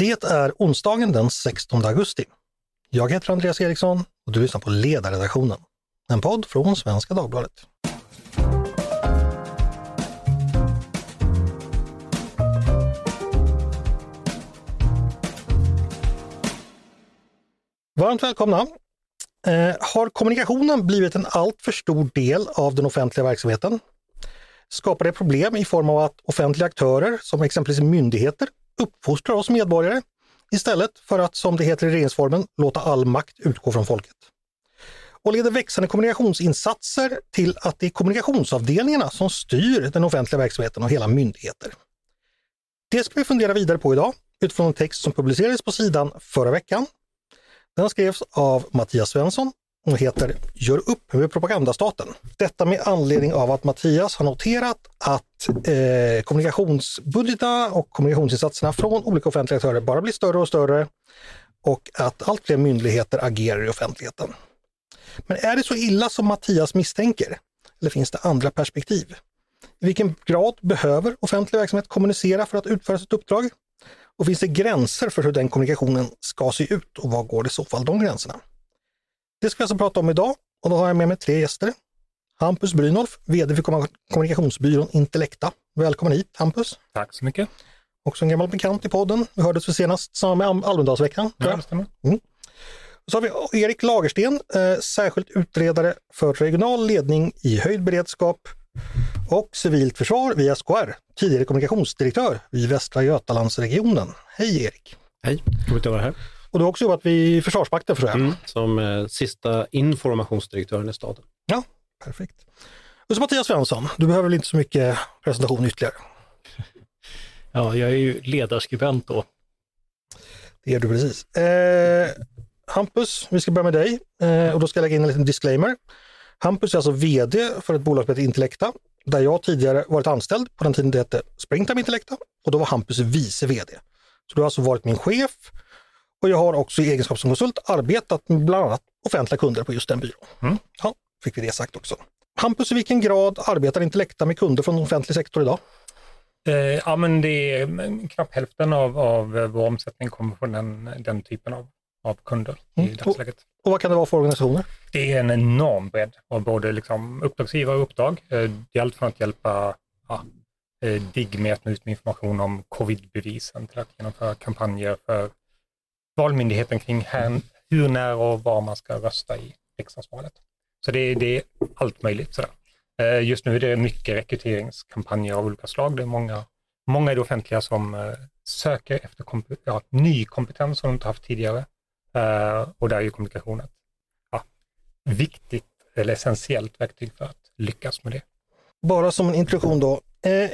Det är onsdagen den 16 augusti. Jag heter Andreas Eriksson och du lyssnar på Ledarredaktionen, en podd från Svenska Dagbladet. Varmt välkomna! Eh, har kommunikationen blivit en alltför stor del av den offentliga verksamheten? Skapar det problem i form av att offentliga aktörer, som exempelvis myndigheter, uppfostrar oss medborgare istället för att, som det heter i regeringsformen, låta all makt utgå från folket? Och leder växande kommunikationsinsatser till att det är kommunikationsavdelningarna som styr den offentliga verksamheten och hela myndigheter? Det ska vi fundera vidare på idag utifrån en text som publicerades på sidan förra veckan den skrevs av Mattias Svensson hon heter Gör upp med propagandastaten. Detta med anledning av att Mattias har noterat att eh, kommunikationsbudgetarna och kommunikationsinsatserna från olika offentliga aktörer bara blir större och större och att allt fler myndigheter agerar i offentligheten. Men är det så illa som Mattias misstänker? Eller finns det andra perspektiv? I vilken grad behöver offentlig verksamhet kommunicera för att utföra sitt uppdrag? Och finns det gränser för hur den kommunikationen ska se ut och var går i så fall de gränserna? Det ska vi alltså prata om idag och då har jag med mig tre gäster. Hampus Brynolf, VD för kommunikationsbyrån Intellekta. Välkommen hit Hampus! Tack så mycket! Också en gammal bekant i podden. Vi hördes för senast samma med Almedalsveckan. Ja, det stämmer. Mm. Så har vi Erik Lagersten, eh, särskilt utredare för regional ledning i höjd beredskap och civilt försvar via SKR, tidigare kommunikationsdirektör vid Västra Götalandsregionen. Hej Erik! Hej, roligt att vara här. Och du har också jobbat vid Försvarsmakten för. Mm, som eh, sista informationsdirektören i staden. Ja, perfekt. Och så Mattias Svensson, du behöver väl inte så mycket presentation ytterligare? Ja, jag är ju ledarskribent då. Det är du precis. Eh, Hampus, vi ska börja med dig eh, och då ska jag lägga in en liten disclaimer. Hampus är alltså VD för ett bolag som heter Intellekta, där jag tidigare varit anställd på den tiden det hette Springtime Intellekta och då var Hampus vice VD. Så du har alltså varit min chef och jag har också i egenskap som konsult arbetat med bland annat offentliga kunder på just den byrån. Mm. Ja, fick vi det sagt också. Hampus, i vilken grad arbetar Intellekta med kunder från offentlig sektor idag? Eh, ja, men det är knappt hälften av, av vår omsättning kommer från den, den typen av av kunder mm. i dagsläget. Och, och, vad kan det vara för organisationer? Det är en enorm bredd av både liksom uppdragsgivare och uppdrag. Eh, det är allt från att hjälpa ja, eh, DIGG med att nå ut med information om covidbevisen till att genomföra kampanjer för Valmyndigheten kring här, hur, när och var man ska rösta i riksdagsvalet. Så det, det är allt möjligt. Sådär. Eh, just nu är det mycket rekryteringskampanjer av olika slag. Det är många, många i det offentliga som eh, söker efter komp ja, ny kompetens som de inte haft tidigare eh, och där är ju kommunikation ett ja, viktigt eller essentiellt verktyg för att lyckas med det. Bara som en introduktion då. Eh,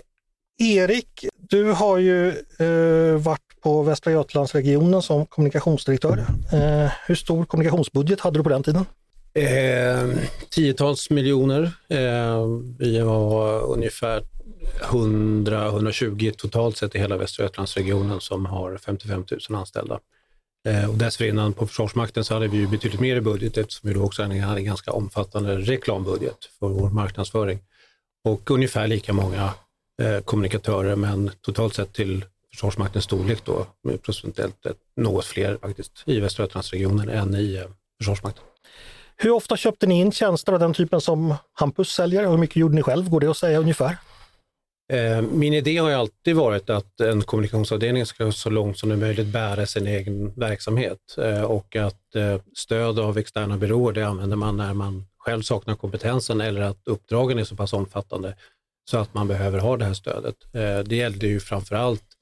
Erik, du har ju eh, varit på Västra Götalandsregionen som kommunikationsdirektör. Eh, hur stor kommunikationsbudget hade du på den tiden? Eh, tiotals miljoner. Eh, vi var ungefär 100-120 totalt sett i hela Västra Götalandsregionen som har 55 000 anställda. Eh, och dessförinnan på Försvarsmakten så hade vi ju betydligt mer i budget eftersom vi då också hade en ganska omfattande reklambudget för vår marknadsföring. Och ungefär lika många eh, kommunikatörer men totalt sett till Försvarsmaktens storlek då procentuellt något fler faktiskt i Västra Götalandsregionen än i eh, Försvarsmakten. Hur ofta köpte ni in tjänster av den typen som Hampus säljer och hur mycket gjorde ni själv? Går det att säga ungefär? Eh, min idé har ju alltid varit att en kommunikationsavdelning ska så långt som det är möjligt bära sin egen verksamhet eh, och att stöd av externa byråer det använder man när man själv saknar kompetensen eller att uppdragen är så pass omfattande så att man behöver ha det här stödet. Det gällde ju framförallt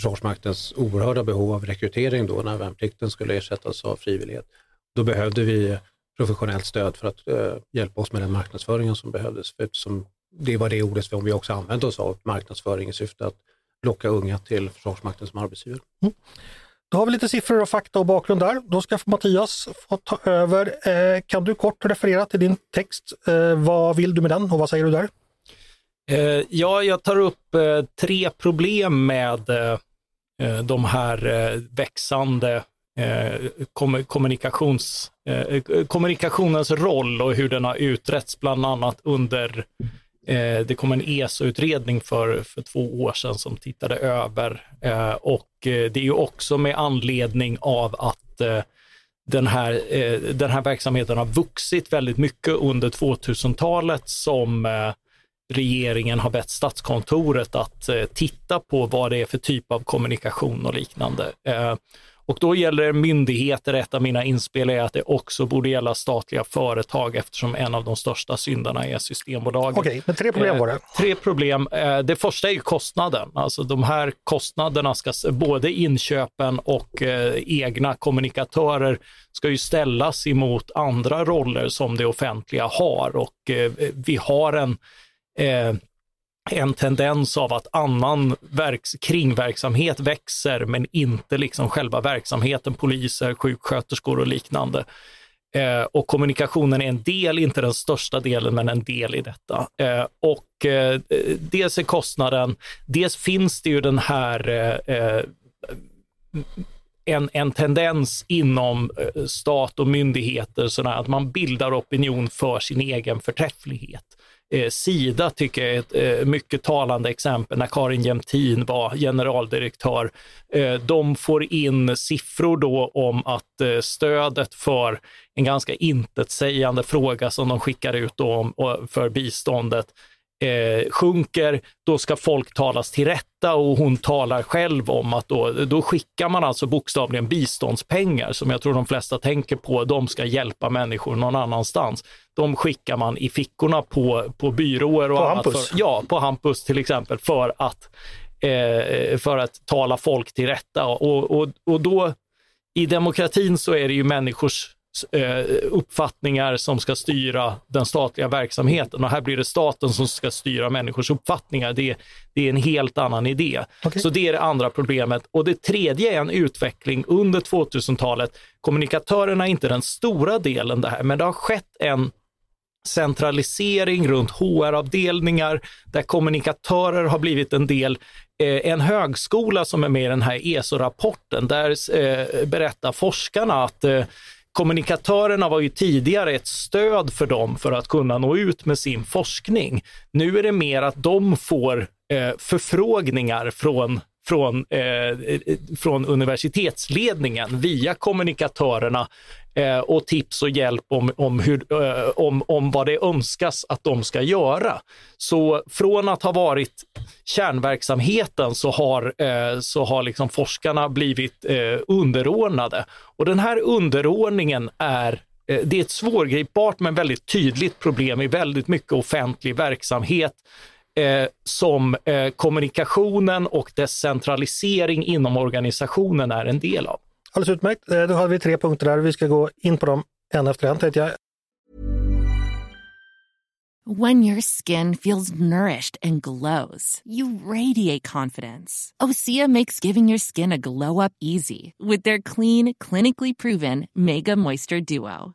Försvarsmaktens oerhörda behov av rekrytering då när värnplikten skulle ersättas av frivillighet. Då behövde vi professionellt stöd för att hjälpa oss med den marknadsföringen som behövdes eftersom det var det ordet som vi också använde oss av, marknadsföring i syfte att locka unga till Försvarsmakten som arbetsgivare. Mm. Då har vi lite siffror och fakta och bakgrund där. Då ska Mattias få ta över. Eh, kan du kort referera till din text? Eh, vad vill du med den och vad säger du där? Eh, ja, jag tar upp eh, tre problem med eh, eh, Eh, de här eh, växande eh, kommunikations, kommunikationens roll och hur den har utretts bland annat under det kom en ESO-utredning för, för två år sedan som tittade över och det är ju också med anledning av att den här, den här verksamheten har vuxit väldigt mycket under 2000-talet som eh, regeringen har bett Statskontoret att eh, titta på vad det är för typ av kommunikation och liknande. Eh, och då gäller det myndigheter, ett av mina inspel är att det också borde gälla statliga företag eftersom en av de största syndarna är Systembolaget. Okej, men tre problem var det. Eh, tre problem. Eh, det första är kostnaden. Alltså de här kostnaderna ska, både inköpen och eh, egna kommunikatörer ska ju ställas emot andra roller som det offentliga har och eh, vi har en eh, en tendens av att annan verks, kringverksamhet växer, men inte liksom själva verksamheten, poliser, sjuksköterskor och liknande. Eh, och kommunikationen är en del, inte den största delen, men en del i detta. Eh, och eh, dels är kostnaden, dels finns det ju den här eh, eh, en, en tendens inom eh, stat och myndigheter sådär, att man bildar opinion för sin egen förträfflighet. Eh, Sida tycker jag är ett eh, mycket talande exempel när Karin Jämtin var generaldirektör. Eh, de får in siffror då om att eh, stödet för en ganska intetsägande fråga som de skickar ut om, för biståndet eh, sjunker, då ska folk talas till rätta och hon talar själv om att då, då skickar man alltså bokstavligen biståndspengar som jag tror de flesta tänker på, de ska hjälpa människor någon annanstans. De skickar man i fickorna på, på byråer och På annat. Hampus? För, ja, på Hampus till exempel för att, eh, för att tala folk till rätta. Och, och, och då i demokratin så är det ju människors uppfattningar som ska styra den statliga verksamheten och här blir det staten som ska styra människors uppfattningar. Det, det är en helt annan idé. Okej. Så det är det andra problemet. Och det tredje är en utveckling under 2000-talet. Kommunikatörerna är inte den stora delen det här, men det har skett en centralisering runt HR-avdelningar där kommunikatörer har blivit en del. Eh, en högskola som är med i den här ESO-rapporten, där eh, berättar forskarna att eh, kommunikatörerna var ju tidigare ett stöd för dem för att kunna nå ut med sin forskning. Nu är det mer att de får eh, förfrågningar från från, eh, eh från universitetsledningen via kommunikatörerna eh, och tips och hjälp om, om, hur, eh, om, om vad det önskas att de ska göra. Så från att ha varit kärnverksamheten så har, eh, så har liksom forskarna blivit eh, underordnade. Och den här underordningen är eh, det är ett svårgripbart men väldigt tydligt problem i väldigt mycket offentlig verksamhet eh, som eh, kommunikationen och dess centralisering inom organisationen är en del av. Alldeles utmärkt. Eh, då hade vi tre punkter där. Vi ska gå in på dem en efter en. Tänkte jag. When your skin feels nourished and glows, you radiate confidence. Osea makes giving your skin a glow up easy with their clean, clinically proven Mega Moisture Duo.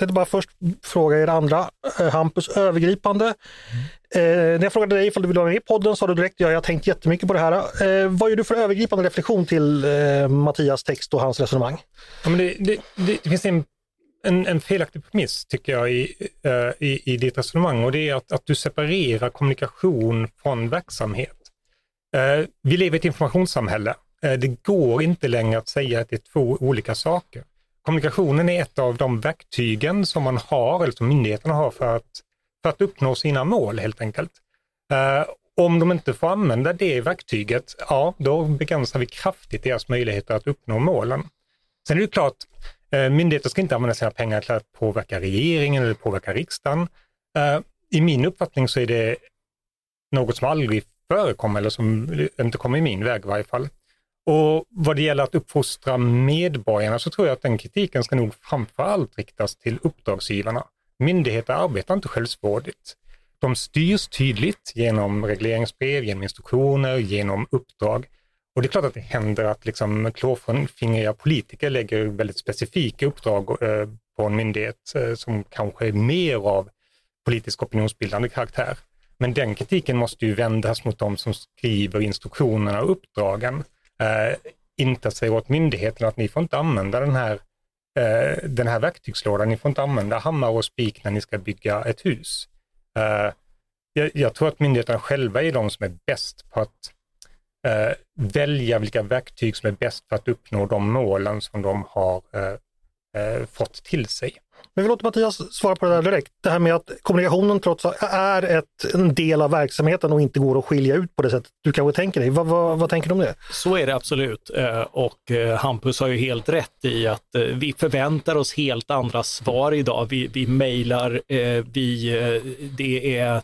Tänkte bara först fråga er andra, eh, Hampus, övergripande. Eh, när jag frågade dig ifall du ville vara med i podden sa du direkt, ja, jag har tänkt jättemycket på det här. Eh, vad gör du för övergripande reflektion till eh, Mattias text och hans resonemang? Ja, men det, det, det, det finns en, en, en felaktig premiss tycker jag i, eh, i, i ditt resonemang och det är att, att du separerar kommunikation från verksamhet. Eh, vi lever i ett informationssamhälle. Eh, det går inte längre att säga att det är två olika saker. Kommunikationen är ett av de verktygen som man har, eller som myndigheterna har för att, för att uppnå sina mål helt enkelt. Eh, om de inte får använda det verktyget, ja då begränsar vi kraftigt deras möjligheter att uppnå målen. Sen är det klart, eh, myndigheter ska inte använda sina pengar till att påverka regeringen eller påverka riksdagen. Eh, I min uppfattning så är det något som aldrig förekommer eller som inte kommer i min väg i varje fall. Och vad det gäller att uppfostra medborgarna så tror jag att den kritiken ska nog framför allt riktas till uppdragsgivarna. Myndigheter arbetar inte självsvårdigt. De styrs tydligt genom regleringsbrev, genom instruktioner, genom uppdrag. Och det är klart att det händer att liksom klåfingriga politiker lägger väldigt specifika uppdrag eh, på en myndighet eh, som kanske är mer av politisk opinionsbildande karaktär. Men den kritiken måste ju vändas mot de som skriver instruktionerna och uppdragen. Eh, inte säger åt myndigheten att ni får inte använda den här, eh, den här verktygslådan, ni får inte använda hammare och spik när ni ska bygga ett hus. Eh, jag, jag, tror att myndigheterna själva är de som är bäst på att eh, välja vilka verktyg som är bäst för att uppnå de målen som de har eh, eh, fått till sig. Men vi låter Mattias svara på det där direkt. Det här med att kommunikationen trots allt är ett, en del av verksamheten och inte går att skilja ut på det sättet du kanske tänker dig. Vad, vad, vad tänker du om det? Så är det absolut. Eh, och eh, Hampus har ju helt rätt i att eh, vi förväntar oss helt andra svar idag. Vi, vi mejlar, vi, det är,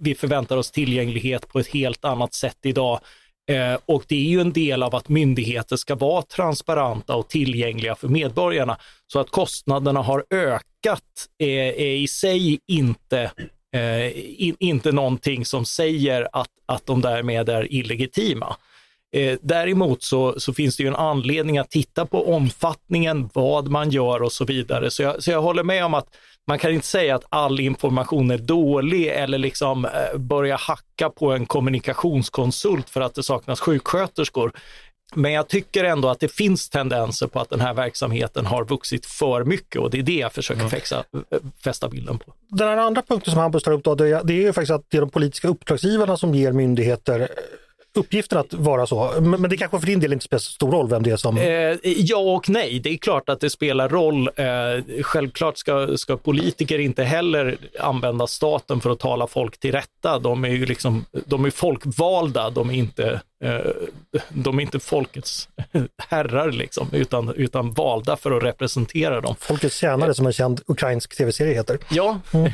vi förväntar oss tillgänglighet på ett helt annat sätt idag. Eh, och det är ju en del av att myndigheter ska vara transparenta och tillgängliga för medborgarna. Så att kostnaderna har ökat är, är i sig inte, eh, in, inte någonting som säger att, att de därmed är illegitima. Eh, däremot så, så, finns det ju en anledning att titta på omfattningen, vad man gör och så vidare. Så jag, så jag håller med om att man kan inte säga att all information är dålig eller liksom eh, börja hacka på en kommunikationskonsult för att det saknas sjuksköterskor. Men jag tycker ändå att det finns tendenser på att den här verksamheten har vuxit för mycket och det är det jag försöker mm. fäxa, eh, fästa bilden på. Den andra punkten som Hampus tar upp då, det är, det är ju faktiskt att det är de politiska uppdragsgivarna som ger myndigheter uppgiften att vara så. Men, men det kanske för din del inte spelar så stor roll vem det är som... Eh, ja och nej, det är klart att det spelar roll. Eh, självklart ska, ska politiker inte heller använda staten för att tala folk till rätta. De är ju liksom, de är folkvalda, de är inte de är inte folkets herrar liksom, utan, utan valda för att representera dem. Folkets tjänare som en känd ukrainsk tv-serie heter. Ja, mm.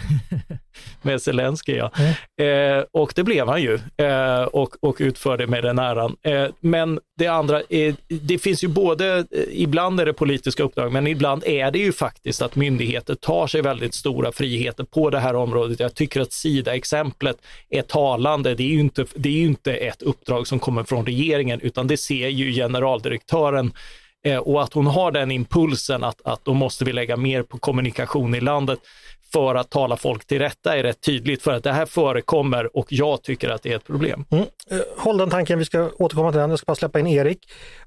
med Zelensky ja. Mm. Eh, och det blev han ju eh, och, och utförde med den äran. Eh, men det andra, är, det finns ju både, eh, ibland är det politiska uppdrag, men ibland är det ju faktiskt att myndigheter tar sig väldigt stora friheter på det här området. Jag tycker att Sida-exemplet är talande. Det är ju inte, det är ju inte ett uppdrag som kommer från regeringen, utan det ser ju generaldirektören eh, och att hon har den impulsen att, att då måste vi lägga mer på kommunikation i landet för att tala folk till rätta är rätt tydligt för att det här förekommer och jag tycker att det är ett problem. Mm. Eh, håll den tanken, vi ska återkomma till den. Jag ska bara släppa in Erik.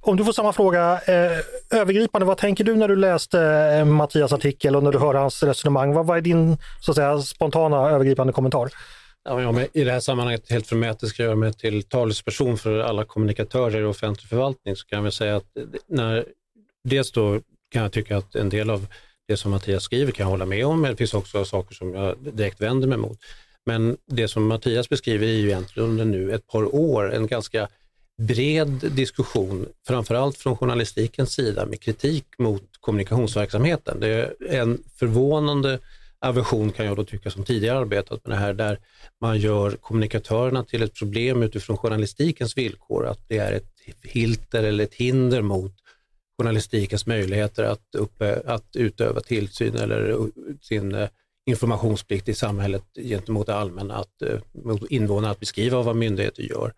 Om du får samma fråga, eh, övergripande, vad tänker du när du läste eh, Mattias artikel och när du hör hans resonemang? Vad, vad är din så att säga, spontana övergripande kommentar? Ja, jag I det här sammanhanget helt förmätet ska jag göra mig till talesperson för alla kommunikatörer i offentlig förvaltning så kan jag säga att när, dels då kan jag tycka att en del av det som Mattias skriver kan jag hålla med om, men det finns också saker som jag direkt vänder mig mot. Men det som Mattias beskriver är ju egentligen under nu ett par år en ganska bred diskussion, framförallt från journalistikens sida med kritik mot kommunikationsverksamheten. Det är en förvånande aversion kan jag då tycka som tidigare arbetat med det här, där man gör kommunikatörerna till ett problem utifrån journalistikens villkor, att det är ett filter eller ett hinder mot journalistikens möjligheter att, uppe, att utöva tillsyn eller sin eh, informationsplikt i samhället gentemot det allmänna, att, eh, mot invånarna att beskriva vad myndigheter gör.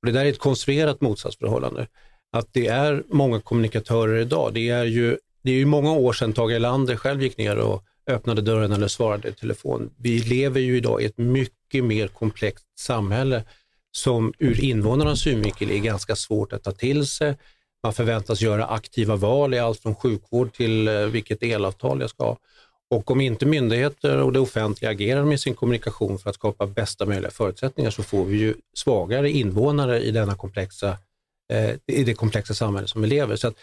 Och det där är ett konstruerat motsatsförhållande. Att det är många kommunikatörer idag, det är ju, det är ju många år sedan Tage Erlander själv gick ner och öppnade dörren eller svarade i telefon. Vi lever ju idag i ett mycket mer komplext samhälle som ur invånarnas synvinkel är ganska svårt att ta till sig. Man förväntas göra aktiva val i allt från sjukvård till eh, vilket elavtal jag ska ha. Och om inte myndigheter och det offentliga agerar med sin kommunikation för att skapa bästa möjliga förutsättningar så får vi ju svagare invånare i, denna komplexa, eh, i det komplexa samhälle som vi lever. Så att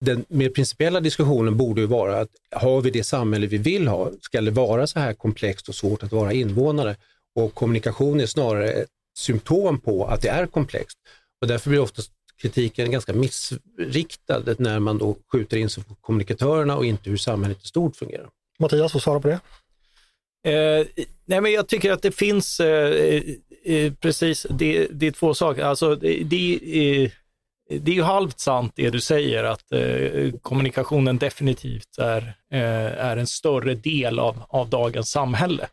den mer principiella diskussionen borde ju vara att har vi det samhälle vi vill ha, ska det vara så här komplext och svårt att vara invånare? Och kommunikation är snarare ett symptom på att det är komplext. Och därför blir oftast kritiken ganska missriktad när man då skjuter in sig på kommunikatörerna och inte hur samhället i stort fungerar. Mattias, får svara på det? Eh, nej men jag tycker att det finns eh, eh, precis, det, det, är två saker. Alltså, det, det, det är ju halvt sant det du säger att eh, kommunikationen definitivt är, eh, är en större del av, av dagens samhälle.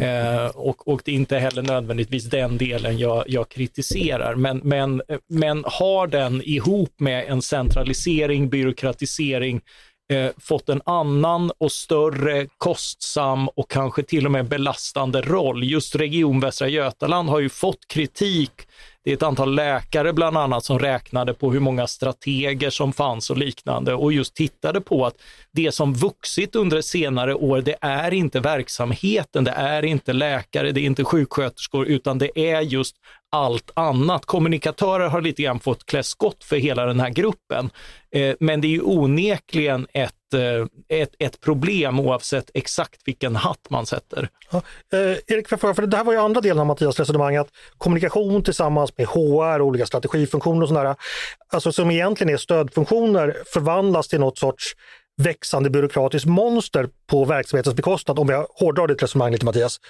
Eh, och, och det är inte heller nödvändigtvis den delen jag, jag kritiserar, men, men, men har den ihop med en centralisering, byråkratisering, eh, fått en annan och större, kostsam och kanske till och med belastande roll. Just Region Västra Götaland har ju fått kritik det är ett antal läkare bland annat som räknade på hur många strateger som fanns och liknande och just tittade på att det som vuxit under senare år, det är inte verksamheten, det är inte läkare, det är inte sjuksköterskor, utan det är just allt annat. Kommunikatörer har lite grann fått klä skott för hela den här gruppen. Eh, men det är ju onekligen ett, eh, ett, ett problem oavsett exakt vilken hatt man sätter. Ja. Eh, Erik, för, för det här var ju andra delen av Mattias resonemang, att kommunikation tillsammans med HR och olika strategifunktioner och sådär, alltså som egentligen är stödfunktioner, förvandlas till något sorts växande byråkratiskt monster på verksamhetens bekostnad, om jag hårdrar ditt resonemang lite Mattias.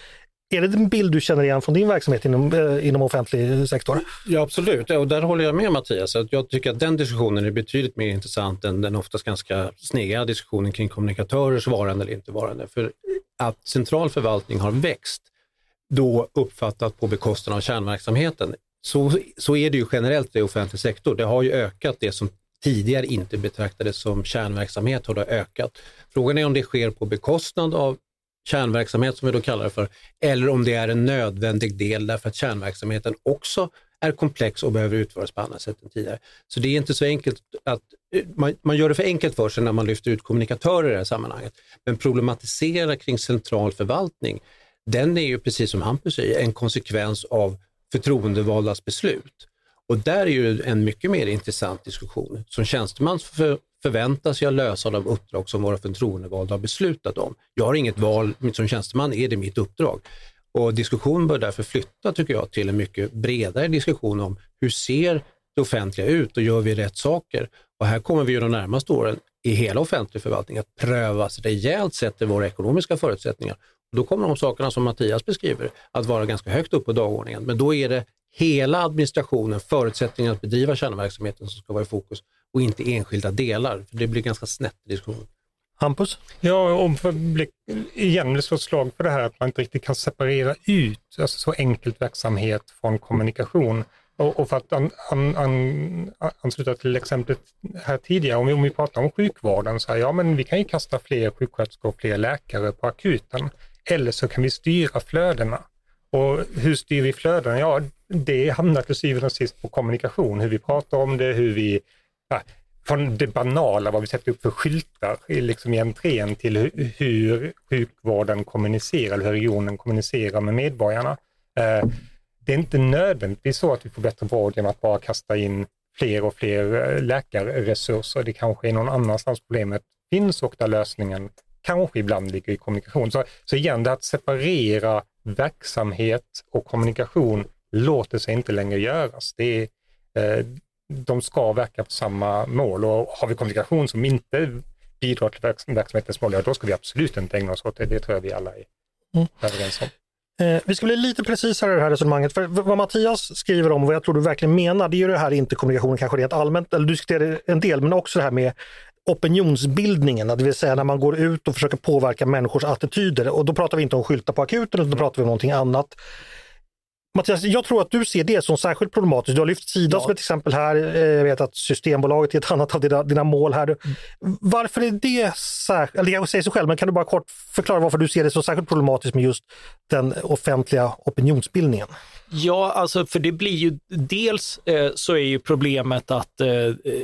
Är det en bild du känner igen från din verksamhet inom, eh, inom offentlig eh, sektor? Ja, absolut. Och där håller jag med Mattias. Att jag tycker att den diskussionen är betydligt mer intressant än den oftast ganska sneda diskussionen kring kommunikatörers varande eller inte varande. För att central förvaltning har växt, då uppfattat på bekostnad av kärnverksamheten. Så, så är det ju generellt i offentlig sektor. Det har ju ökat det som tidigare inte betraktades som kärnverksamhet har det ökat. Frågan är om det sker på bekostnad av kärnverksamhet som vi då kallar det för, eller om det är en nödvändig del därför att kärnverksamheten också är komplex och behöver utföras på annat sätt än tidigare. Så det är inte så enkelt att, man, man gör det för enkelt för sig när man lyfter ut kommunikatörer i det här sammanhanget. Men problematisera kring central förvaltning, den är ju precis som Hampus säger en konsekvens av förtroendevaldas beslut. Och där är ju en mycket mer intressant diskussion. Som tjänsteman för, förväntas jag lösa de uppdrag som våra förtroendevalda har beslutat om. Jag har inget val, som tjänsteman är det mitt uppdrag. Och diskussionen bör därför flytta, tycker jag, till en mycket bredare diskussion om hur ser det offentliga ut och gör vi rätt saker? Och här kommer vi ju de närmaste åren i hela offentlig förvaltning att prövas rejält sett i våra ekonomiska förutsättningar. Och då kommer de sakerna som Mattias beskriver att vara ganska högt upp på dagordningen. Men då är det hela administrationen, förutsättningarna att bedriva kärnverksamheten som ska vara i fokus och inte enskilda delar. För Det blir ganska snett i diskussionen. Hampus? Ja, om för igen slå ett slag för det här att man inte riktigt kan separera ut alltså så enkelt verksamhet från kommunikation. Och, och för att an, an, an, ansluta till exemplet här tidigare, om vi, om vi pratar om sjukvården, så här, ja men vi kan ju kasta fler sjuksköterskor och fler läkare på akuten. Eller så kan vi styra flödena. Och hur styr vi flödena? Ja, det hamnar till syvende och sist på kommunikation, hur vi pratar om det, hur vi från det banala, vad vi sätter upp för skyltar liksom i entrén till hur, hur sjukvården kommunicerar, eller hur regionen kommunicerar med medborgarna. Eh, det är inte nödvändigtvis så att vi får bättre vård genom att bara kasta in fler och fler eh, läkarresurser. Det kanske är någon annanstans problemet finns och där lösningen kanske ibland ligger i kommunikation. Så, så igen, det att separera verksamhet och kommunikation låter sig inte längre göras. Det är, eh, de ska verka på samma mål och har vi kommunikation som inte bidrar till verksamhetens mål, ja, då ska vi absolut inte ägna oss åt det. Det tror jag vi alla är mm. överens om. Eh, vi ska bli lite precisare i det här resonemanget. För vad Mattias skriver om och vad jag tror du verkligen menar, det är ju det här inte kommunikation kanske rent allmänt, eller du diskuterar en del, men också det här med opinionsbildningen, det vill säga när man går ut och försöker påverka människors attityder. Och då pratar vi inte om skyltar på akuten, utan då pratar vi om någonting annat. Mattias, jag tror att du ser det som särskilt problematiskt. Du har lyft Sida ja. som ett exempel här. Eh, jag vet att Systembolaget är ett annat av dina, dina mål här. Mm. Varför är det särskilt, eller jag säger så själv, men kan du bara kort förklara varför du ser det så särskilt problematiskt med just den offentliga opinionsbildningen? Ja, alltså för det blir ju dels eh, så är ju problemet att eh,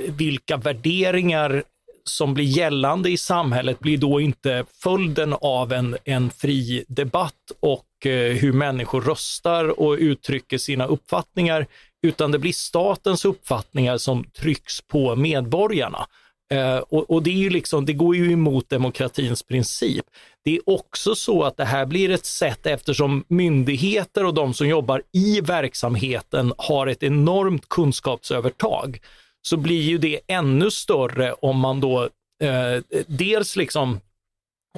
vilka värderingar som blir gällande i samhället blir då inte följden av en, en fri debatt och Eh, hur människor röstar och uttrycker sina uppfattningar, utan det blir statens uppfattningar som trycks på medborgarna. Eh, och, och, det, är ju liksom, det går ju emot demokratins princip. Det är också så att det här blir ett sätt eftersom myndigheter och de som jobbar i verksamheten har ett enormt kunskapsövertag så blir ju det ännu större om man då eh, dels liksom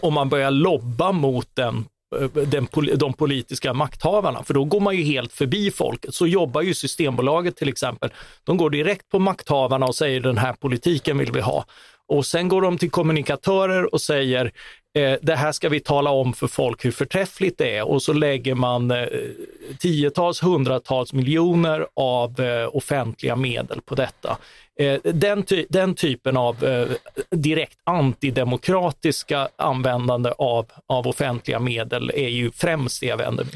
om man börjar lobba mot den, Eh, den, de politiska makthavarna, för då går man ju helt förbi folket. Så jobbar ju Systembolaget till exempel. De går direkt på makthavarna och säger den här politiken vill vi ha. Och sen går de till kommunikatörer och säger eh, det här ska vi tala om för folk hur förträffligt det är och så lägger man eh, tiotals, hundratals miljoner av offentliga medel på detta. Den, ty den typen av direkt antidemokratiska användande av, av offentliga medel är ju främst det jag vänder mig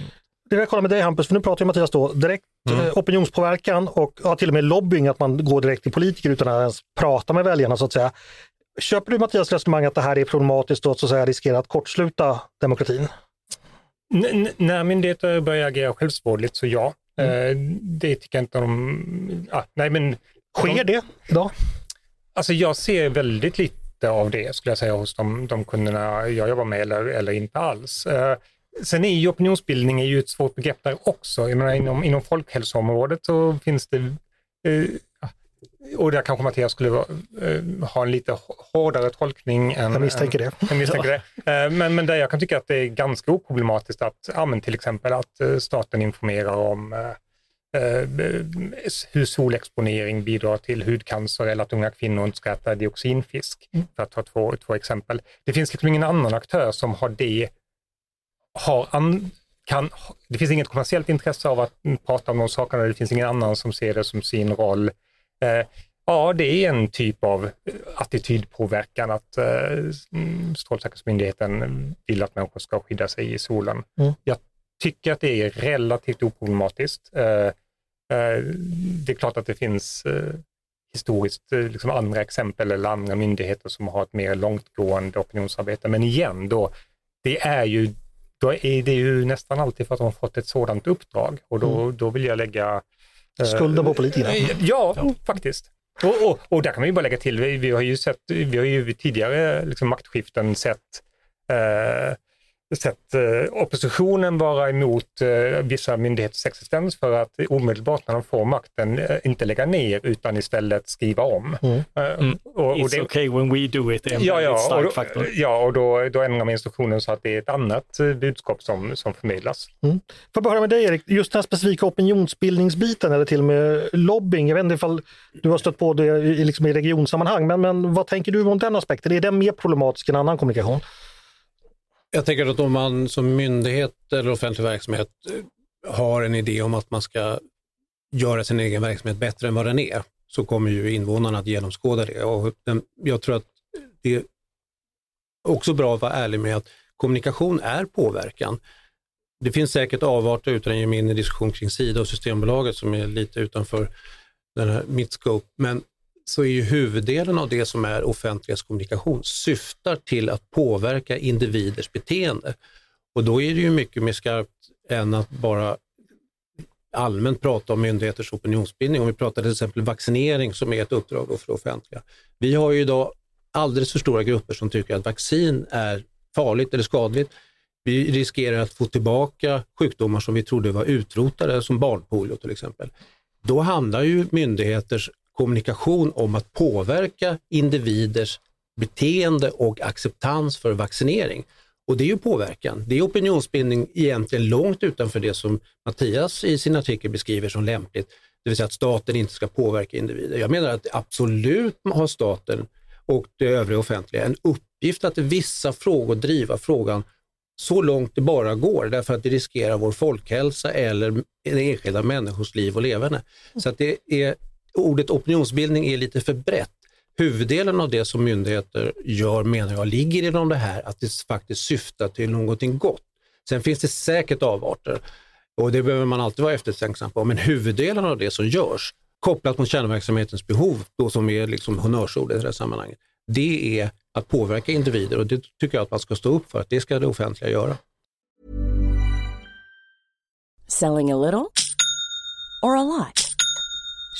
Det vill jag kolla med dig Hampus, för nu pratar ju Mattias då direkt mm. opinionspåverkan och ja, till och med lobbying, att man går direkt till politiker utan att ens prata med väljarna så att säga. Köper du Mattias resonemang att det här är problematiskt och så att säga riskerar att kortsluta demokratin? N när myndigheter börjar agera självsvårdligt så ja. Mm. Eh, det tycker jag inte de... Ah, nej, men Sker de, det idag? Alltså jag ser väldigt lite av det skulle jag säga hos de, de kunderna jag jobbar med eller, eller inte alls. Eh, sen är ju opinionsbildning är ju ett svårt begrepp där också. Jag menar, inom, inom folkhälsoområdet så finns det eh, och där kanske Mattias skulle vara, uh, ha en lite hårdare tolkning än... Jag misstänker det. Jag misstänker det. Uh, men, men där jag kan tycka att det är ganska oproblematiskt att, ja, till exempel att uh, staten informerar om hur solexponering bidrar till hudcancer eller att unga kvinnor inte ska äta dioxinfisk, mm. för att ta två, två exempel. Det finns liksom ingen annan aktör som har det, har an, kan, det finns inget kommersiellt intresse av att prata om de sakerna, det finns ingen annan som ser det som sin roll Eh, ja, det är en typ av attitydpåverkan att eh, Strålsäkerhetsmyndigheten vill att människor ska skydda sig i solen. Mm. Jag tycker att det är relativt oproblematiskt. Eh, det är klart att det finns historiskt liksom andra exempel eller andra myndigheter som har ett mer långtgående opinionsarbete. Men igen då, det är ju, då är det ju nästan alltid för att de har fått ett sådant uppdrag och då, mm. då vill jag lägga Skulden på politikerna? Eh, ja, ja. faktiskt. Och, och, och, där kan man ju bara lägga till, vi, vi har ju sett, vi har ju tidigare liksom maktskiften sett eh, sett eh, oppositionen vara emot eh, vissa myndigheters existens för att omedelbart när de får makten eh, inte lägga ner utan istället skriva om. Mm. Mm. Och, och It's det, okay when we do it, är en ja, ja, stark och, faktor. Ja, och då, då ändrar man instruktionen så att det är ett annat budskap som, som förmedlas. Mm. Får jag bara höra med dig Erik, just den här specifika opinionsbildningsbiten eller till och med lobbying, jag vet inte ifall du har stött på det i, liksom i regionsammanhang, men, men vad tänker du om den aspekten? Är den mer problematisk än annan kommunikation? Jag tänker att om man som myndighet eller offentlig verksamhet eh, har en idé om att man ska göra sin egen verksamhet bättre än vad den är, så kommer ju invånarna att genomskåda det. Och jag tror att det är också bra att vara ärlig med att kommunikation är påverkan. Det finns säkert avarter utan en ge in i diskussion kring Sida och Systembolaget som är lite utanför den här mitt scope. Men så är ju huvuddelen av det som är offentlighetskommunikation syftar till att påverka individers beteende. Och då är det ju mycket mer skarpt än att bara allmänt prata om myndigheters opinionsbildning. Om vi pratar till exempel vaccinering som är ett uppdrag för det offentliga. Vi har ju idag alldeles för stora grupper som tycker att vaccin är farligt eller skadligt. Vi riskerar att få tillbaka sjukdomar som vi trodde var utrotade, som barnpolio till exempel. Då handlar ju myndigheters kommunikation om att påverka individers beteende och acceptans för vaccinering. Och det är ju påverkan. Det är opinionsbildning egentligen långt utanför det som Mattias i sin artikel beskriver som lämpligt, det vill säga att staten inte ska påverka individer. Jag menar att absolut har staten och det övriga offentliga en uppgift att i vissa frågor driva frågan så långt det bara går därför att det riskerar vår folkhälsa eller enskilda människors liv och leverne. Så att det är ordet opinionsbildning är lite för brett. Huvuddelen av det som myndigheter gör menar jag ligger inom det här att det faktiskt syftar till någonting gott. Sen finns det säkert avarter och det behöver man alltid vara eftertänksam på, men huvuddelen av det som görs kopplat mot kärnverksamhetens behov, då som är liksom honnörsordet i det här sammanhanget, det är att påverka individer och det tycker jag att man ska stå upp för, att det ska det offentliga göra. Selling a little or a lot?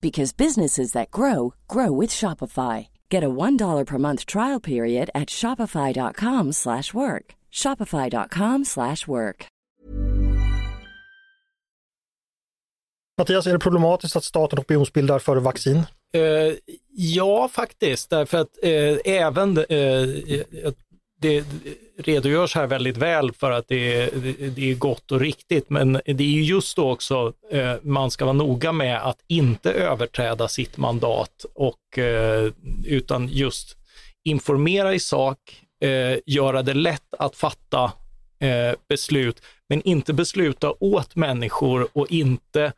because businesses that grow grow with Shopify. Get a $1 per month trial period at shopify.com/work. Shopify.com slash work. Mattias, är det problematiskt att staten opinionsbildar för vaccin? Eh, ja, faktiskt, därför att eh, även eh, det redogörs här väldigt väl för att det, det, är gott och riktigt, men det är just då också eh, man ska vara noga med att inte överträda sitt mandat och eh, utan just informera i sak, eh, göra det lätt att fatta eh, beslut, men inte besluta åt människor och inte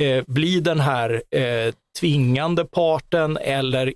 eh, bli den här eh, tvingande parten eller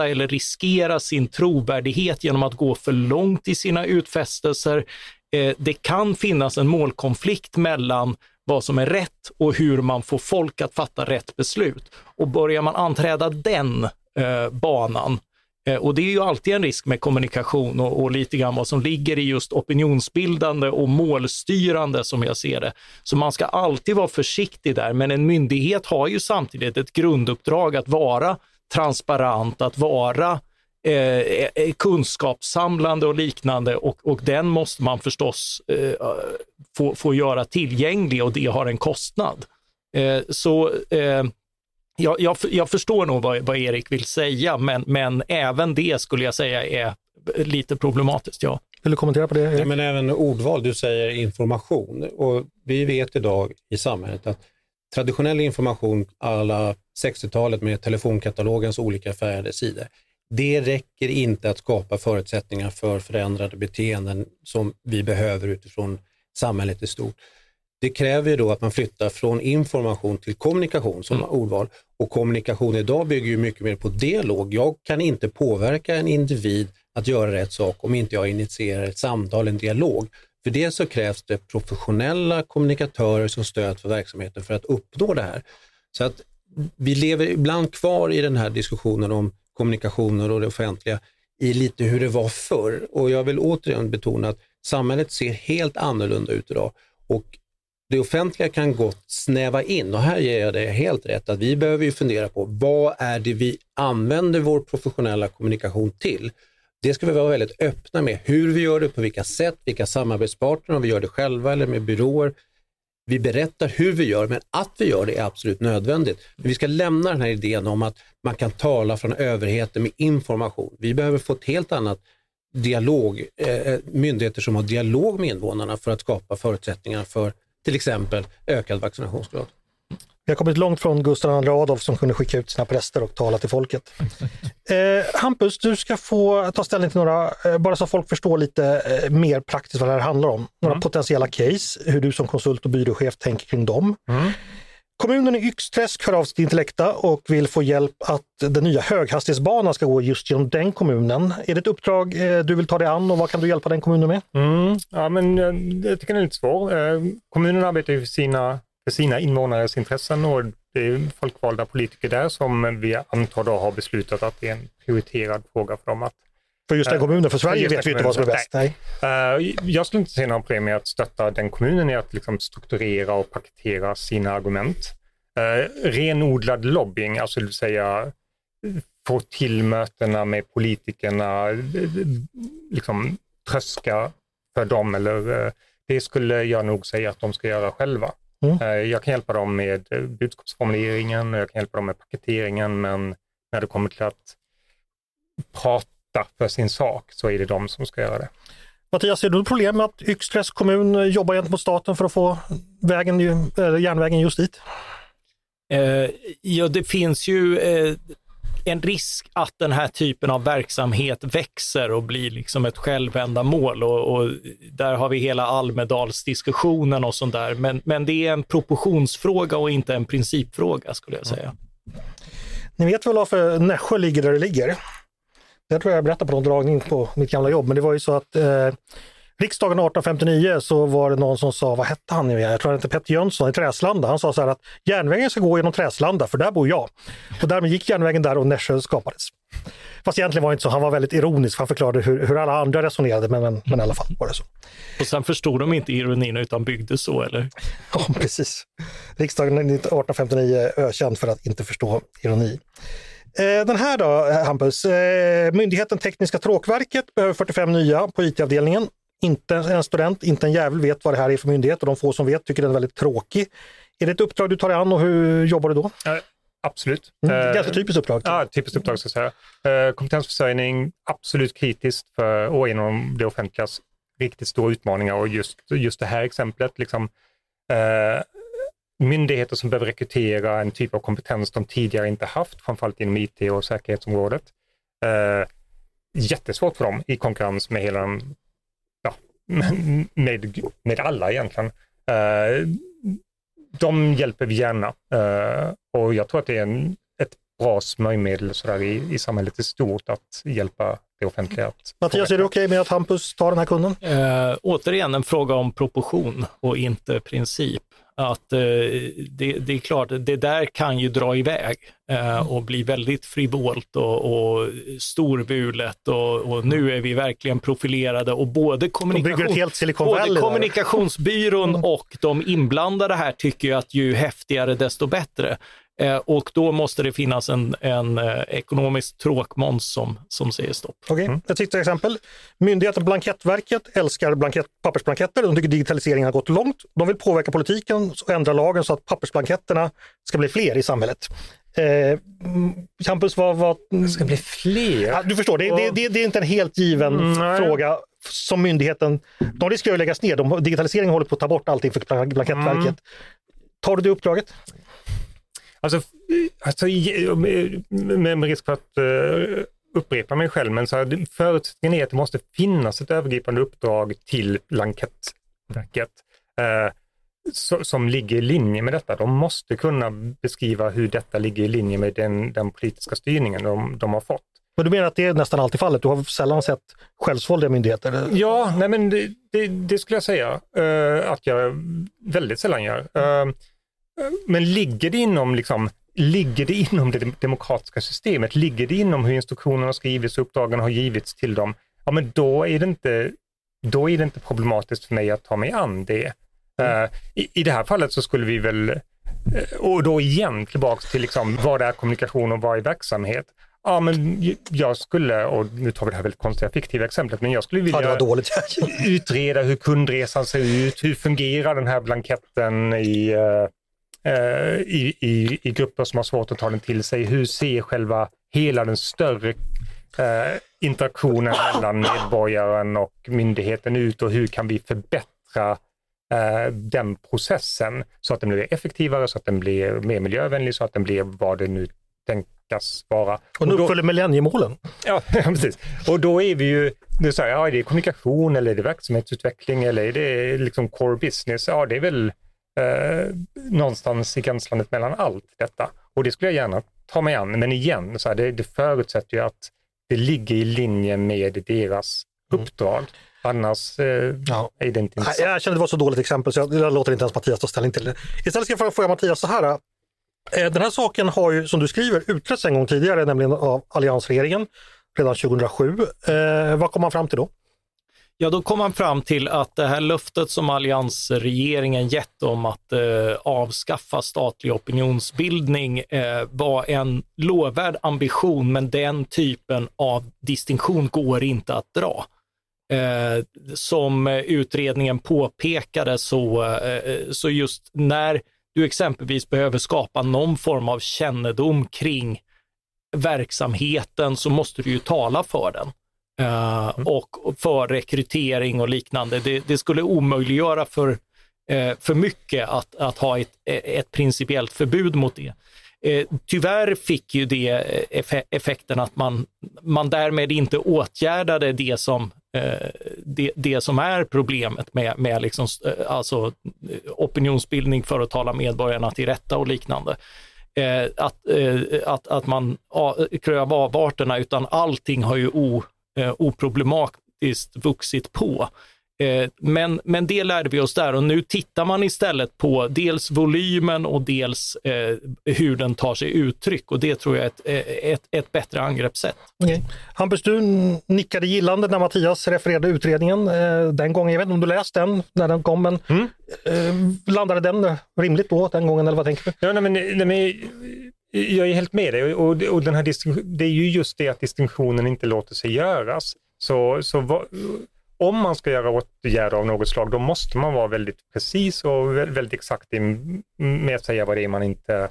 ifrågasätta eller riskera sin trovärdighet genom att gå för långt i sina utfästelser. Eh, det kan finnas en målkonflikt mellan vad som är rätt och hur man får folk att fatta rätt beslut. Och börjar man anträda den eh, banan, eh, och det är ju alltid en risk med kommunikation och, och, lite grann vad som ligger i just opinionsbildande och målstyrande som jag ser det. Så man ska alltid vara försiktig där, men en myndighet har ju samtidigt ett grunduppdrag att vara transparent, att vara eh, eh kunskapssamlande och liknande och, och den måste man förstås eh, få, få göra tillgänglig och det har en kostnad. Eh, så eh, jag, jag, jag förstår nog vad, vad, Erik vill säga, men, men även det skulle jag säga är lite problematiskt. Ja. Vill du kommentera på det? Ja, men även ordval, du säger information. Och vi vet idag i samhället att traditionell information alla 60-talet med telefonkatalogens olika färgade sidor, det räcker inte att skapa förutsättningar för förändrade beteenden som vi behöver utifrån samhället i stort. Det kräver ju då att man flyttar från information till kommunikation som mm. ordval. Och kommunikation idag bygger ju mycket mer på dialog. Jag kan inte påverka en individ att göra rätt sak om inte jag initierar ett samtal, en dialog. För det så krävs det professionella kommunikatörer som stöd för verksamheten för att uppnå det här. Så att vi lever ibland kvar i den här diskussionen om kommunikationer och det offentliga i lite hur det var förr. Och jag vill återigen betona att samhället ser helt annorlunda ut idag. Och det offentliga kan gott snäva in och här ger jag dig helt rätt att vi behöver ju fundera på vad är det vi använder vår professionella kommunikation till? Det ska vi vara väldigt öppna med, hur vi gör det, på vilka sätt, vilka samarbetspartner, om vi gör det själva eller med byråer. Vi berättar hur vi gör, men att vi gör det är absolut nödvändigt. Men vi ska lämna den här idén om att man kan tala från överheten med information. Vi behöver få ett helt annat dialog, eh, eh myndigheter som har dialog med invånarna för att skapa förutsättningar för till exempel ökad vaccinationsgrad. Vi har kommit långt från Gustav II Adolf som kunde skicka ut sina präster och tala till folket. Eh, Hampus, du ska få ta ställning till några, eh, bara så folk förstår lite eh, mer praktiskt vad det här handlar om. Några mm. potentiella case, hur du som konsult och byråchef tänker kring dem. Mm. Kommunen i Yxträsk hör av sig till Intellecta och vill få hjälp att den nya höghastighetsbanan ska gå just genom den kommunen. Är det ett uppdrag eh, du vill ta dig an och vad kan du hjälpa den kommunen med? Mm, ja, men eh, jag tycker den är lite svår. Eh, kommunen arbetar ju för sina, för sina invånares intressen och det är folkvalda politiker där som vi antar då har beslutat att det är en prioriterad fråga för dem att för just den kommunen, för Sverige vet vi inte vad som är bäst. Nej. Nej. jag skulle inte se några problem med att stötta den kommunen i att liksom strukturera och paketera sina argument. Uh, renodlad lobbying, alltså det vill säga få till mötena med politikerna, liksom tröska för dem eller det skulle jag nog säga att de ska göra själva. Mm. Uh, jag kan hjälpa dem med budskapsformuleringen, jag kan hjälpa dem med paketeringen, men när det kommer till att prata för sin sak så är det de som ska göra det. Mattias, ser du problem med att Yxträsk kommun jobbar gentemot staten för att få vägen, eller järnvägen just dit? Eh, ja, det finns ju eh, en risk att den här typen av verksamhet växer och blir liksom ett självändamål och, och där har vi hela Almedalsdiskussionen och sånt där. Men, men det är en proportionsfråga och inte en principfråga skulle jag säga. Ni vet väl varför Nässjö ligger där det ligger? Det tror jag jag berättade på någon dragning på mitt gamla jobb, men det var ju så att eh, riksdagen 1859 så var det någon som sa, vad hette han nu Jag tror hette Petter Jönsson i Träslanda. Han sa så här att järnvägen ska gå genom Träslanda för där bor jag. Och därmed gick järnvägen där och Nässjö skapades. Fast egentligen var det inte så, han var väldigt ironisk, han förklarade hur, hur alla andra resonerade, men, men, men i alla fall var det så. Och sen förstod de inte ironin utan byggde så, eller? Ja, precis. Riksdagen 1859 är ökänd för att inte förstå ironi. Eh, Den här då, eh, Hampus. Eh, Myndigheten Tekniska Tråkverket behöver 45 nya på IT-avdelningen. Inte en student, inte en jävel vet vad det här är för myndighet och de få som vet tycker den är väldigt tråkig. Är det ett uppdrag du tar dig an och hur jobbar du då? Absolut. Mm, Eh, ganska typiskt uppdrag. Ja, typiskt uppdrag så att säga. Eh, kompetensförsörjning, absolut kritiskt för, och inom det offentligas riktigt stora utmaningar och just, just det här exemplet, liksom, eh, myndigheter som behöver rekrytera en typ av kompetens de tidigare inte haft, framförallt inom IT och säkerhetsområdet. Eh, jättesvårt för dem i konkurrens med hela den, ja, med, med alla egentligen. Eh, de hjälper vi gärna eh, och jag tror att det är en, bra smörjmedel sådär i, i samhället i stort att hjälpa det offentliga. Att Mattias, är du okej med att Hampus tar den här kunden? Eh, återigen en fråga om proportion och inte princip. Att eh, det, det är klart, det där kan ju dra iväg eh, och bli väldigt frivolt och, och storvulet och, och nu är vi verkligen profilerade och både, kommunikation, både kommunikationsbyrån och de inblandade här tycker ju att ju häftigare desto bättre. Eh, och då måste det finnas en, en eh, ekonomisk tråkmåns som, som säger stopp. Okej, Ett sista exempel. Myndigheten Blankettverket älskar blankett, pappersblanketter. De tycker digitaliseringen har gått långt. De vill påverka politiken och ändra lagen så att pappersblanketterna ska bli fler i samhället. Eh, mm, Campus, vad... vad det ska bli fler. Ja, du förstår, det, det, det, det är inte en helt given Mm, nej. fråga som myndigheten... De riskerar att läggas ner. De, digitaliseringen håller på att ta bort allting för Blank- Blankettverket. Mm. Tar du det uppdraget? Alltså, alltså med, risk för att eh, upprepa mig själv, men så här, förutsättningen är att det måste finnas ett övergripande uppdrag till Blankettverket eh, så, som ligger i linje med detta. De måste kunna beskriva hur detta ligger i linje med den, den politiska styrningen de, de har fått. Men du menar att det är nästan alltid fallet? Du har sällan sett självsvåldiga myndigheter? Ja, nej men det, det, det skulle jag säga eh, att jag väldigt sällan gör. Eh, men ligger det inom liksom, Ligger det inom det demokratiska systemet? Ligger det inom hur instruktionerna skrivits och uppdragen har givits till dem? Ja, men då är det inte, då är det inte problematiskt för mig att ta mig an det. Eh, i, I det här fallet så skulle vi väl, eh, och då igen tillbaks till liksom, vad är kommunikation och vad är verksamhet? Ja, men jag skulle, och nu tar vi det här väldigt konstiga fiktiva exemplet, men jag skulle vilja Ja, utreda hur kundresan ser ut, hur fungerar den här blanketten i, eh, i, i, i grupper som har svårt att ta den till sig, hur ser själva hela den större eh, interaktionen mellan medborgaren och myndigheten ut och hur kan vi förbättra eh, den processen så att den blir effektivare, så att den blir mer miljövänlig, så att den blir vad det nu tänkas vara. Och nu uppfyller millenniemålen. Ja, precis. Och då är vi ju, du säger, ja, är det kommunikation eller är det verksamhetsutveckling eller är det liksom core business? Ja, det är väl eh, någonstans i gränslandet mellan allt detta. Och det skulle jag gärna ta mig an. Men igen, så här, det, det förutsätter ju att det ligger i linje med deras uppdrag. Annars eh, Ja. är det inte intressant. Jag kände det var så dåligt exempel så jag, jag låter inte ens Mattias ta ställning till det. Istället ska jag fråga Mattias så här. eh, Den här saken har ju, som du skriver, utretts en gång tidigare, nämligen av alliansregeringen redan 2007. Eh, vad kom man fram till då? Ja, då kom man fram till att det här löftet som alliansregeringen gett om att eh, avskaffa statlig opinionsbildning eh, var en lovvärd ambition, men den typen av distinktion går inte att dra. Eh, som utredningen påpekade så, eh, så just när du exempelvis behöver skapa någon form av kännedom kring verksamheten så måste du ju tala för den. Eh, och för rekrytering och liknande. Det, det skulle omöjliggöra för, eh, för mycket att, att ha ett, ett principiellt förbud mot det. Eh, tyvärr fick ju det eh, eff- effekten att man, man därmed inte åtgärdade det som, eh, det, det som är problemet med, med liksom, eh, alltså, eh, opinionsbildning för att tala medborgarna till rätta och liknande. Eh, att, eh, att, att man kröv avarterna, utan allting har ju o, eh, oproblematiskt vuxit på. Eh, Men, men det lärde vi oss där och nu tittar man istället på dels volymen och dels eh, hur den tar sig uttryck och det tror jag är ett, eh, ett, ett bättre angreppssätt. Okej. Hampus, du nickade gillande när Mattias refererade utredningen eh, den gången. Jag vet inte om du läst den när den kom, men Mm. eh, landade den rimligt då den gången eller vad tänker du? Ja, nej, men, nej, men, jag är helt med dig och, och den här det är ju just det att distinktionen inte låter sig göras. Så, så va, om man ska göra åtgärder av något slag, då måste man vara väldigt precis och väldigt exakt med att säga vad det är man inte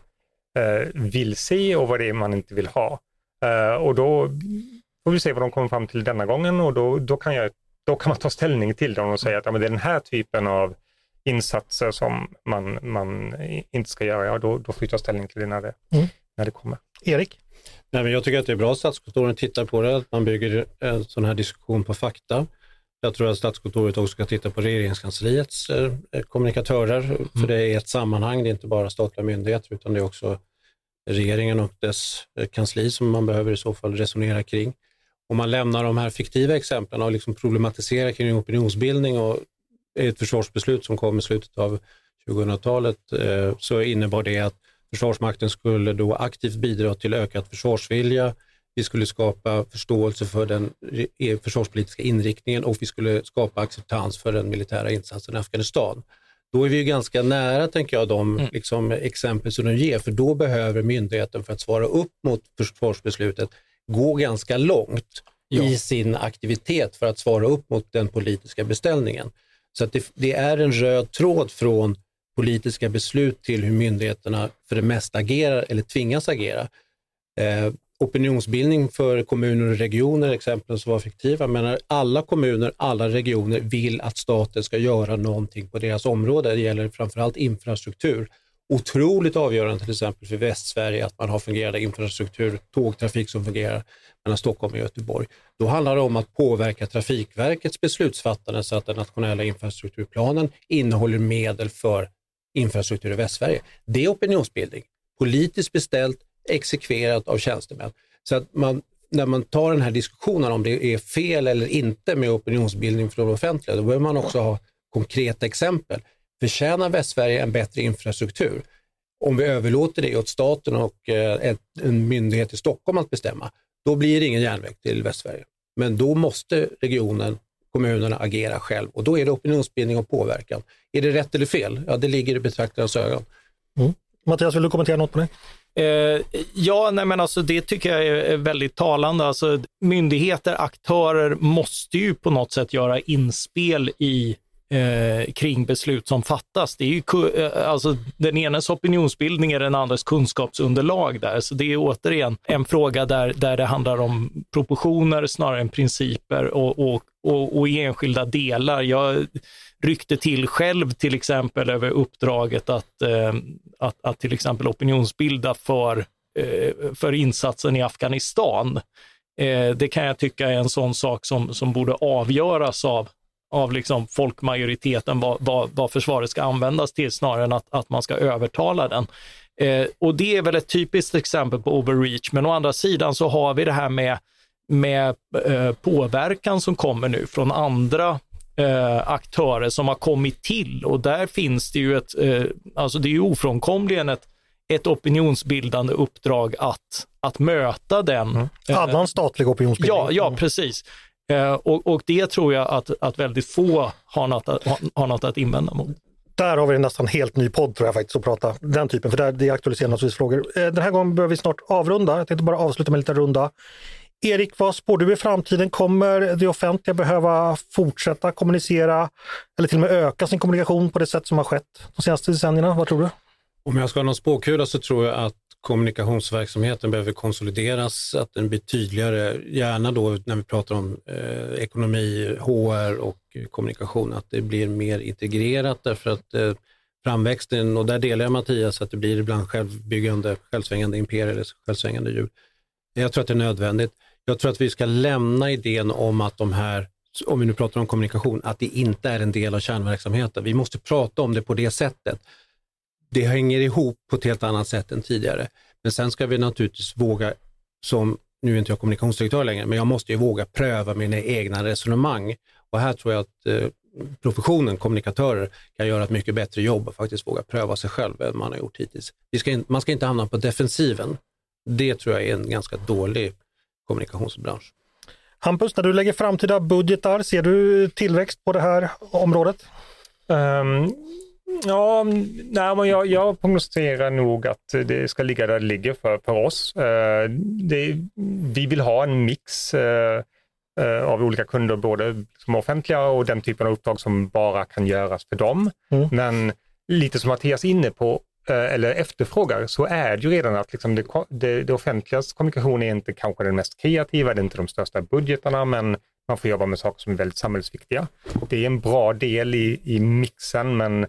eh, vill se och vad det är man inte vill ha. Eh, och då får vi se vad de kommer fram till denna gången och då, då, kan, jag, då kan man ta ställning till dem och säga att ja, men det är den här typen av insatser som man, man inte ska göra, ja då, då får vi ta ställning till det när det, mm. när det kommer. Erik? Nej, men jag tycker att det är bra att Statskontoret tittar på det, att man bygger en sån här diskussion på fakta. Jag tror att Statskontoret också ska titta på regeringskansliets eh, kommunikatörer, mm. för det är ett sammanhang, det är inte bara statliga myndigheter utan det är också regeringen och dess eh, kansli som man behöver i så fall resonera kring. Om man lämnar de här fiktiva exemplen och liksom problematiserar kring opinionsbildning och ett försvarsbeslut som kom i slutet av 2000-talet eh, så innebar det att Försvarsmakten skulle då aktivt bidra till ökad försvarsvilja. Vi skulle skapa förståelse för den försvarspolitiska inriktningen och vi skulle skapa acceptans för den militära insatsen i Afghanistan. Då är vi ganska nära, tänker jag, de mm. liksom, exempel som de ger, för då behöver myndigheten för att svara upp mot försvarsbeslutet gå ganska långt ja. i sin aktivitet för att svara upp mot den politiska beställningen. Så att det, det, är en röd tråd från politiska beslut till hur myndigheterna för det mesta agerar eller tvingas agera. Eh, opinionsbildning för kommuner och regioner, exemplen som var fiktiva, men alla kommuner, alla regioner vill att staten ska göra någonting på deras område. Det gäller framförallt infrastruktur. Otroligt avgörande till exempel för Västsverige att man har fungerande infrastruktur, tågtrafik som fungerar mellan Stockholm och Göteborg. Då handlar det om att påverka Trafikverkets beslutsfattande så att den nationella infrastrukturplanen innehåller medel för infrastruktur i Västsverige. Det är opinionsbildning, politiskt beställt, exekverat av tjänstemän. Så att man, när man tar den här diskussionen om det är fel eller inte med opinionsbildning från det offentliga, då behöver man också ha konkreta exempel. Förtjänar Västsverige en bättre infrastruktur? Om vi överlåter det åt staten och eh, en myndighet i Stockholm att bestämma, då blir det ingen järnväg till Västsverige. Men då måste regionen, kommunerna agera själv och då är det opinionsbildning och påverkan. Är det rätt eller fel? Ja, det ligger i betraktarens ögon. Mm. Mattias, vill du kommentera något på det? Eh, ja, nej men alltså det tycker jag är väldigt talande. Alltså, myndigheter, aktörer måste ju på något sätt göra inspel i eh, kring beslut som fattas. Det är ju, eh, alltså, den enes opinionsbildning är den andres kunskapsunderlag där. Så det är återigen en fråga där, där det handlar om proportioner snarare än principer och, och, och, och i enskilda delar. Jag ryckte till själv till exempel över uppdraget att, eh, att, att till exempel opinionsbilda för, eh, för insatsen i Afghanistan. Eh, det kan jag tycka är en sån sak som, som borde avgöras av av liksom folkmajoriteten vad, vad, vad försvaret ska användas till snarare än att, att man ska övertala den. Eh, och det är väl ett typiskt exempel på overreach, men å andra sidan så har vi det här med, med eh, påverkan som kommer nu från andra eh, aktörer som har kommit till och där finns det ju ett, eh, alltså det är ju ofrånkomligen ett, ett opinionsbildande uppdrag att, att möta den. Mm. Annan statlig opinionsbildning. Ja, ja precis. Eh, och, och, det tror jag att, att väldigt få har något, att, har något att invända mot. Där har vi en nästan helt ny podd tror jag faktiskt att prata den typen, för där, det aktualiserar naturligtvis frågor. Eh, den här gången behöver vi snart avrunda. Jag tänkte bara avsluta med en liten runda. Erik, vad spår du i framtiden? Kommer det offentliga behöva fortsätta kommunicera eller till och med öka sin kommunikation på det sätt som har skett de senaste decennierna? Vad tror du? Om jag ska ha någon spåkula så tror jag att kommunikationsverksamheten behöver konsolideras, att den blir tydligare, gärna då när vi pratar om eh, ekonomi, HR och kommunikation, att det blir mer integrerat därför att eh, framväxten, och där delar jag Mattias, att det blir ibland självbyggande, självsvängande imperier eller självsvängande djur. Jag tror att det är nödvändigt. Jag tror att vi ska lämna idén om att de här, om vi nu pratar om kommunikation, att det inte är en del av kärnverksamheten. Vi måste prata om det på det sättet det hänger ihop på ett helt annat sätt än tidigare. Men sen ska vi naturligtvis våga, som nu är inte jag kommunikationsdirektör längre, men jag måste ju våga pröva mina egna resonemang. Och här tror jag att eh, professionen, kommunikatörer, kan göra ett mycket bättre jobb och faktiskt våga pröva sig själv än man har gjort hittills. Ska in, man ska inte hamna på defensiven. Det tror jag är en ganska dålig kommunikationsbransch. Hampus, när du lägger framtida budgetar, ser du tillväxt på det här området? Um, Ja, nej, men jag, jag prognostiserar nog att det ska ligga där det ligger för, för oss. Eh, det, vi vill ha en mix eh, eh, av olika kunder, både som offentliga och den typen av uppdrag som bara kan göras för dem. Mm. Men lite som Mattias är inne på, eller efterfrågar, så är det ju redan att liksom det, det, det offentligas kommunikation är inte kanske den mest kreativa, det är inte de största budgetarna, men man får jobba med saker som är väldigt samhällsviktiga. Det är en bra del i, i mixen, men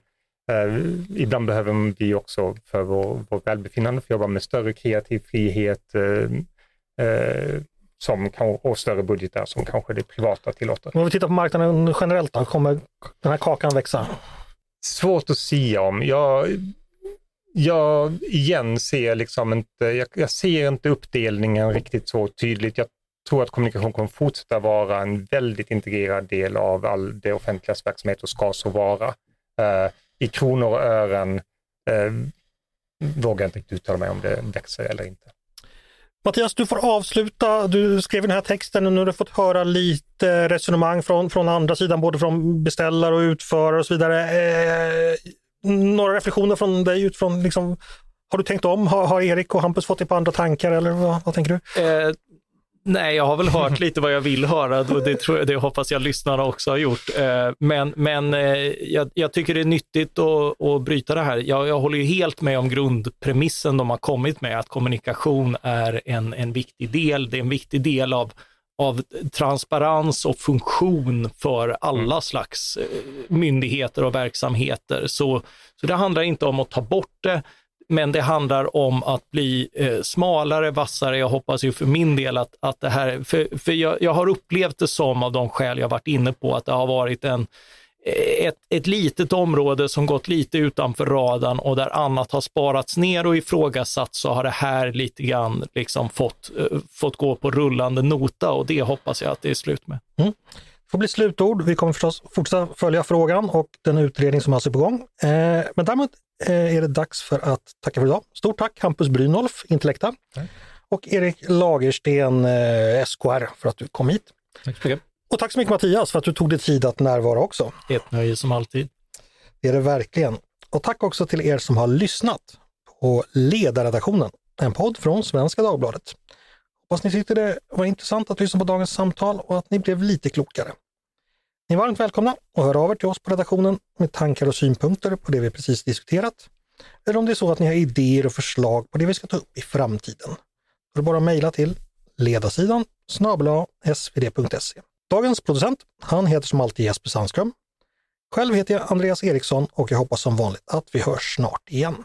eh, ibland behöver vi också för vår, vår välbefinnande få jobba med större kreativ frihet eh, eh, som, och större budgetar som kanske det privata tillåter. Om vi tittar på marknaden generellt då, kommer den här kakan växa? Svårt att säga om. Jag, jag igen ser liksom inte, jag, jag, ser inte uppdelningen riktigt så tydligt. Jag tror att kommunikation kommer fortsätta vara en väldigt integrerad del av all det offentligas verksamhet och ska så vara. I kronor och ören uh, vågar jag inte riktigt uttala mig om det växer eller inte. Mattias, du får avsluta. Du skrev den här texten och nu har du fått höra lite resonemang från, från andra sidan, både från beställare och utförare och så vidare. Eh, några reflektioner från dig utifrån, liksom, har du tänkt om? Har, har Erik och Hampus fått dig på andra tankar eller vad, vad tänker du? Eh, Nej, jag har väl hört lite vad jag vill höra och det, tror jag, det hoppas jag lyssnarna också har gjort. Eh, men, men eh, jag, jag tycker det är nyttigt att, att bryta det här. Jag, jag håller ju helt med om grundpremissen de har kommit med, att kommunikation är en, en viktig del. Det är en viktig del av, av transparens och funktion för alla mm. slags eh, myndigheter och verksamheter. Så, så det handlar inte om att ta bort det, men det handlar om att bli eh, smalare, vassare. Jag hoppas ju för min del att, att det här, för, för jag, jag har upplevt det som av de skäl jag varit inne på, att det har varit en, eh, ett, ett litet område som gått lite utanför radarn och där annat har sparats ner och ifrågasatt så har det här lite grann liksom fått, eh, fått gå på rullande nota och det hoppas jag att det är slut med. Mm får bli slutord. Vi kommer förstås fortsätta följa frågan och den utredning som alltså är på gång. Eh, men däremot eh, är det dags för att tacka för idag. Stort tack Hampus Brynolf, Intellekta, mm. och Erik Lagersten, eh, SKR, för att du kom hit. Tack så mycket. Och tack så mycket Mattias för att du tog dig tid att närvara också. Ett nöje som alltid. Det är det verkligen. Och tack också till er som har lyssnat på Ledarredaktionen, en podd från Svenska Dagbladet. Hoppas ni tyckte det var intressant att lyssna på dagens samtal och att ni blev lite klokare. Ni är varmt välkomna att höra av er till oss på redaktionen med tankar och synpunkter på det vi precis diskuterat. Eller om det är så att ni har idéer och förslag på det vi ska ta upp i framtiden. Då är det bara att mejla till ledarsidan snabla svd.se. Dagens producent, han heter som alltid Jesper Sandström. Själv heter jag Andreas Eriksson och jag hoppas som vanligt att vi hörs snart igen.